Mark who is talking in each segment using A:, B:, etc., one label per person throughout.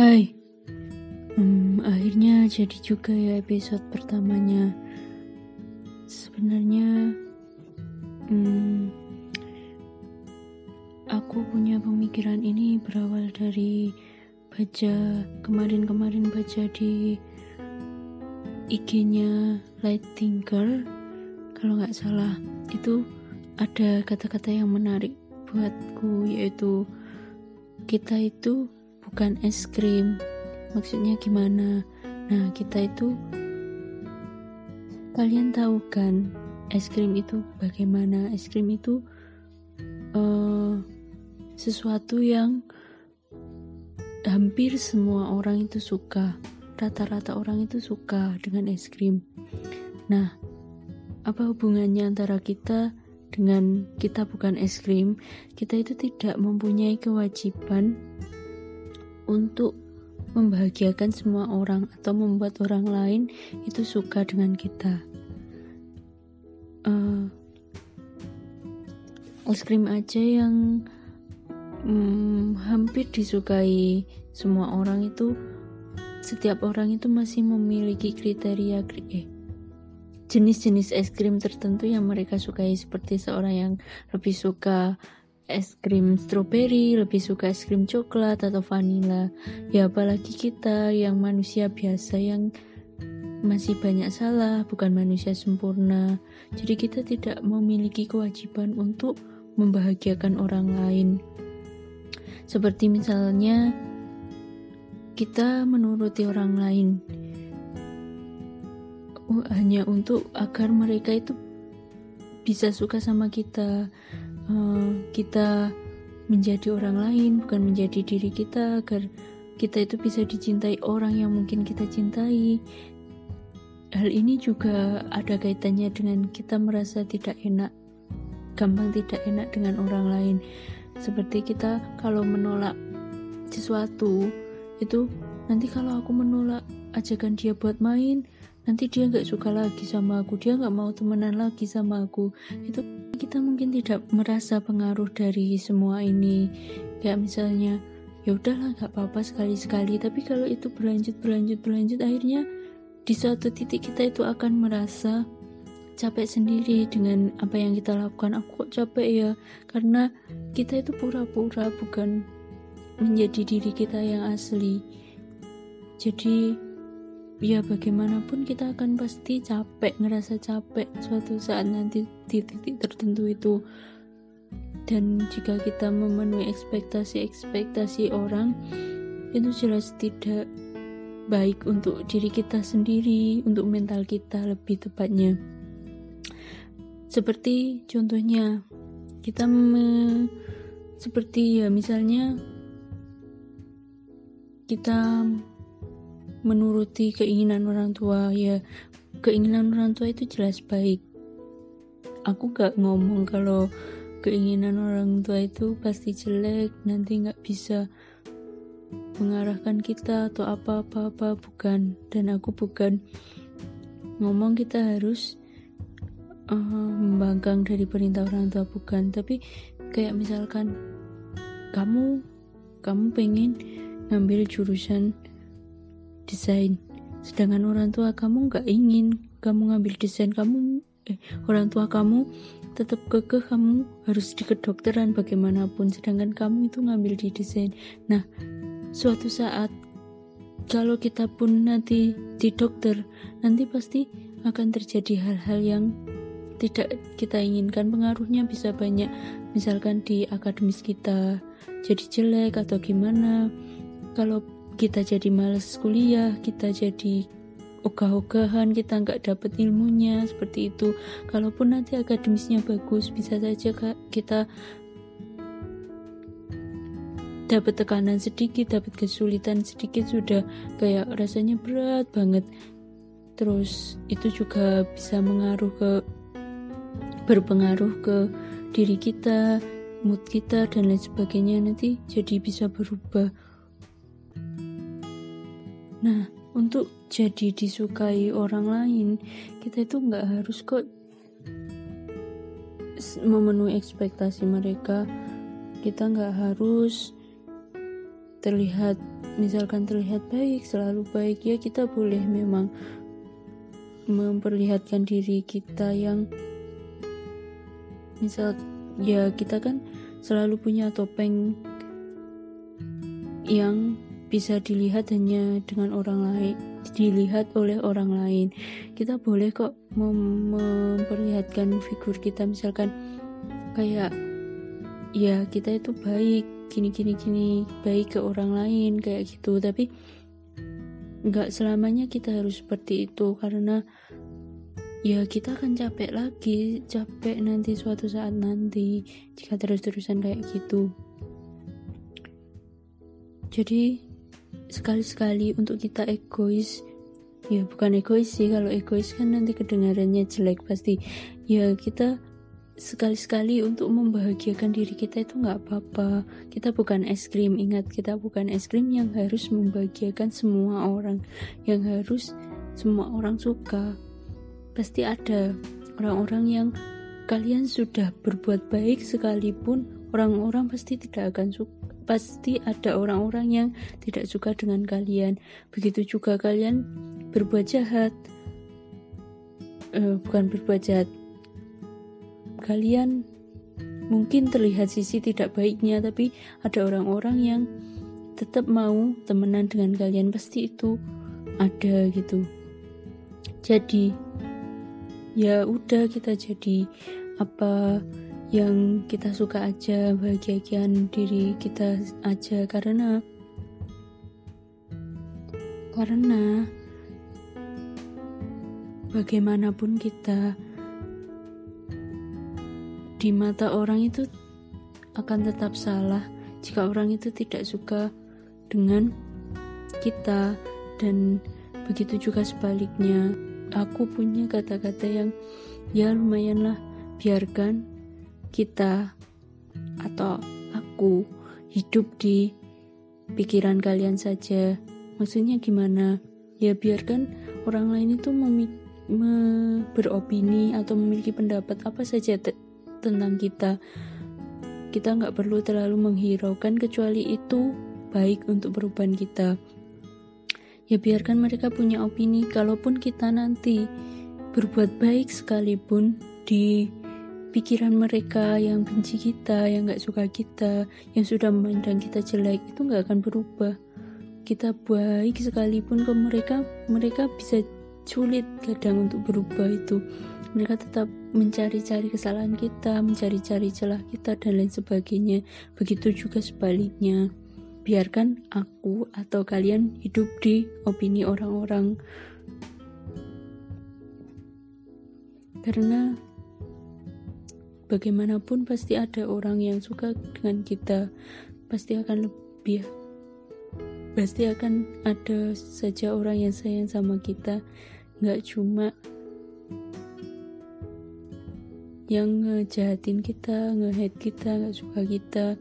A: Hai, hmm, akhirnya jadi juga ya episode pertamanya. Sebenarnya, hmm, aku punya pemikiran ini berawal dari baca kemarin-kemarin baca di IG-nya Light Thinker. Kalau nggak salah, itu ada kata-kata yang menarik buatku yaitu kita itu bukan es krim. Maksudnya gimana? Nah kita itu kalian tahu kan es krim itu bagaimana? Es krim itu uh, sesuatu yang hampir semua orang itu suka. Rata-rata orang itu suka dengan es krim. Nah apa hubungannya antara kita dengan kita bukan es krim, kita itu tidak mempunyai kewajiban untuk membahagiakan semua orang atau membuat orang lain itu suka dengan kita. Uh, es krim aja yang um, hampir disukai semua orang itu, setiap orang itu masih memiliki kriteria eh jenis-jenis es krim tertentu yang mereka sukai seperti seorang yang lebih suka es krim stroberi, lebih suka es krim coklat atau vanila. Ya apalagi kita yang manusia biasa yang masih banyak salah, bukan manusia sempurna. Jadi kita tidak memiliki kewajiban untuk membahagiakan orang lain. Seperti misalnya kita menuruti orang lain hanya untuk agar mereka itu bisa suka sama kita uh, kita menjadi orang lain bukan menjadi diri kita agar kita itu bisa dicintai orang yang mungkin kita cintai. Hal ini juga ada kaitannya dengan kita merasa tidak enak gampang tidak enak dengan orang lain. Seperti kita kalau menolak sesuatu itu nanti kalau aku menolak ajakan dia buat main nanti dia nggak suka lagi sama aku dia nggak mau temenan lagi sama aku. Itu kita mungkin tidak merasa pengaruh dari semua ini. Kayak misalnya ya udahlah nggak apa-apa sekali-sekali. Tapi kalau itu berlanjut berlanjut berlanjut akhirnya di suatu titik kita itu akan merasa capek sendiri dengan apa yang kita lakukan. Aku kok capek ya? Karena kita itu pura-pura bukan menjadi diri kita yang asli. Jadi ya bagaimanapun kita akan pasti capek ngerasa capek suatu saat nanti di titik tertentu itu. Dan jika kita memenuhi ekspektasi-ekspektasi orang itu jelas tidak baik untuk diri kita sendiri untuk mental kita lebih tepatnya. Seperti contohnya kita me, seperti ya misalnya kita menuruti keinginan orang tua ya keinginan orang tua itu jelas baik. Aku gak ngomong kalau keinginan orang tua itu pasti jelek nanti gak bisa mengarahkan kita atau apa-apa-apa bukan. Dan aku bukan ngomong kita harus uh, membangkang dari perintah orang tua bukan. Tapi kayak misalkan kamu kamu pengen ngambil jurusan desain. Sedangkan orang tua kamu nggak ingin kamu ngambil desain kamu eh, orang tua kamu tetap kekeh kamu harus di kedokteran bagaimanapun. Sedangkan kamu itu ngambil di desain. Nah suatu saat kalau kita pun nanti di dokter nanti pasti akan terjadi hal-hal yang tidak kita inginkan. Pengaruhnya bisa banyak. Misalkan di akademis kita jadi jelek atau gimana. Kalau kita jadi males kuliah, kita jadi ogah-ogahan, kita nggak dapet ilmunya seperti itu. Kalaupun nanti akademisnya bagus, bisa saja kita dapat tekanan sedikit, dapat kesulitan sedikit sudah kayak rasanya berat banget. Terus itu juga bisa mengaruh ke berpengaruh ke diri kita, mood kita dan lain sebagainya nanti jadi bisa berubah Nah, untuk jadi disukai orang lain, kita itu nggak harus kok memenuhi ekspektasi mereka. Kita nggak harus terlihat misalkan terlihat baik selalu baik ya kita boleh memang memperlihatkan diri kita yang misal ya kita kan selalu punya topeng yang bisa dilihat hanya dengan orang lain dilihat oleh orang lain. Kita boleh kok mem memperlihatkan figur kita misalkan kayak ya kita itu baik gini gini gini baik ke orang lain kayak gitu. Tapi nggak selamanya kita harus seperti itu karena ya kita akan capek lagi capek nanti suatu saat nanti jika terus-terusan kayak gitu. Jadi sekali-sekali untuk kita egois. Ya bukan egois sih kalau egois kan nanti kedengarannya jelek pasti. Ya kita sekali-sekali untuk membahagiakan diri kita itu nggak apa-apa. Kita bukan es krim. Ingat kita bukan es krim yang harus membahagiakan semua orang. Yang harus semua orang suka. Pasti ada orang-orang yang kalian sudah berbuat baik sekalipun orang-orang pasti tidak akan suka pasti ada orang-orang yang tidak suka dengan kalian. Begitu juga kalian berbuat jahat, uh, bukan berbuat jahat. Kalian mungkin terlihat sisi tidak baiknya, tapi ada orang-orang yang tetap mau temenan dengan kalian. Pasti itu ada gitu. Jadi ya udah kita jadi apa yang kita suka aja bahagiakan diri kita aja. Karena karena bagaimanapun kita di mata orang itu akan tetap salah jika orang itu tidak suka dengan kita dan begitu juga sebaliknya. Aku punya kata-kata yang ya lumayanlah biarkan kita atau aku hidup di pikiran kalian saja. Maksudnya gimana? Ya biarkan orang lain itu beropini atau memiliki pendapat apa saja te- tentang kita. Kita nggak perlu terlalu menghiraukan kecuali itu baik untuk perubahan kita. Ya biarkan mereka punya opini, kalaupun kita nanti berbuat baik sekalipun di pikiran mereka yang benci kita, yang gak suka kita, yang sudah memandang kita jelek itu gak akan berubah. Kita baik sekalipun ke mereka, mereka bisa sulit kadang untuk berubah itu. Mereka tetap mencari-cari kesalahan kita, mencari-cari celah kita dan lain sebagainya. Begitu juga sebaliknya. Biarkan aku atau kalian hidup di opini orang-orang. Karena bagaimanapun pasti ada orang yang suka dengan kita pasti akan lebih pasti akan ada saja orang yang sayang sama kita nggak cuma yang ngejahatin kita, ngehead kita, nggak suka kita,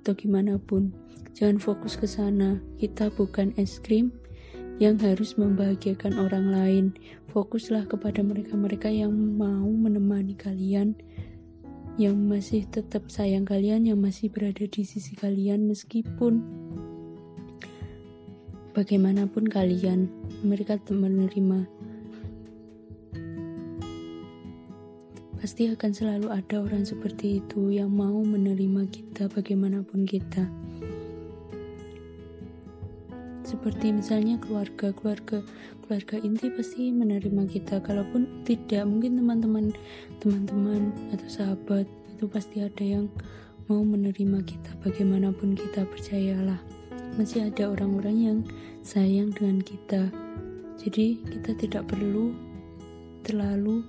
A: atau gimana pun. Jangan fokus ke sana. Kita bukan es krim yang harus membahagiakan orang lain. Fokuslah kepada mereka-mereka yang mau menemani kalian yang masih tetap sayang kalian, yang masih berada di sisi kalian meskipun bagaimanapun kalian, mereka menerima. Pasti akan selalu ada orang seperti itu yang mau menerima kita bagaimanapun kita. Seperti misalnya keluarga, keluarga, keluarga inti pasti menerima kita. Kalaupun tidak, mungkin teman-teman, teman-teman atau sahabat itu pasti ada yang mau menerima kita. Bagaimanapun kita percayalah, masih ada orang-orang yang sayang dengan kita. Jadi kita tidak perlu terlalu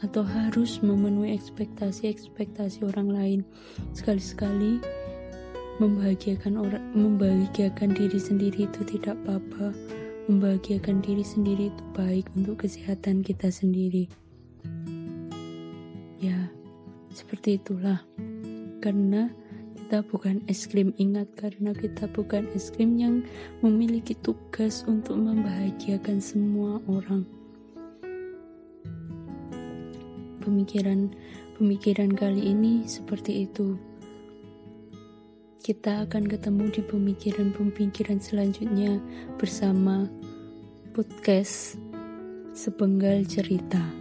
A: atau harus memenuhi ekspektasi-ekspektasi orang lain. Sekali-sekali membahagiakan orang membahagiakan diri sendiri itu tidak apa-apa. Membahagiakan diri sendiri itu baik untuk kesehatan kita sendiri. Ya seperti itulah. Karena kita bukan es krim ingat karena kita bukan es krim yang memiliki tugas untuk membahagiakan semua orang. Pemikiran pemikiran kali ini seperti itu kita akan ketemu di pemikiran-pemikiran selanjutnya bersama podcast Sepenggal Cerita.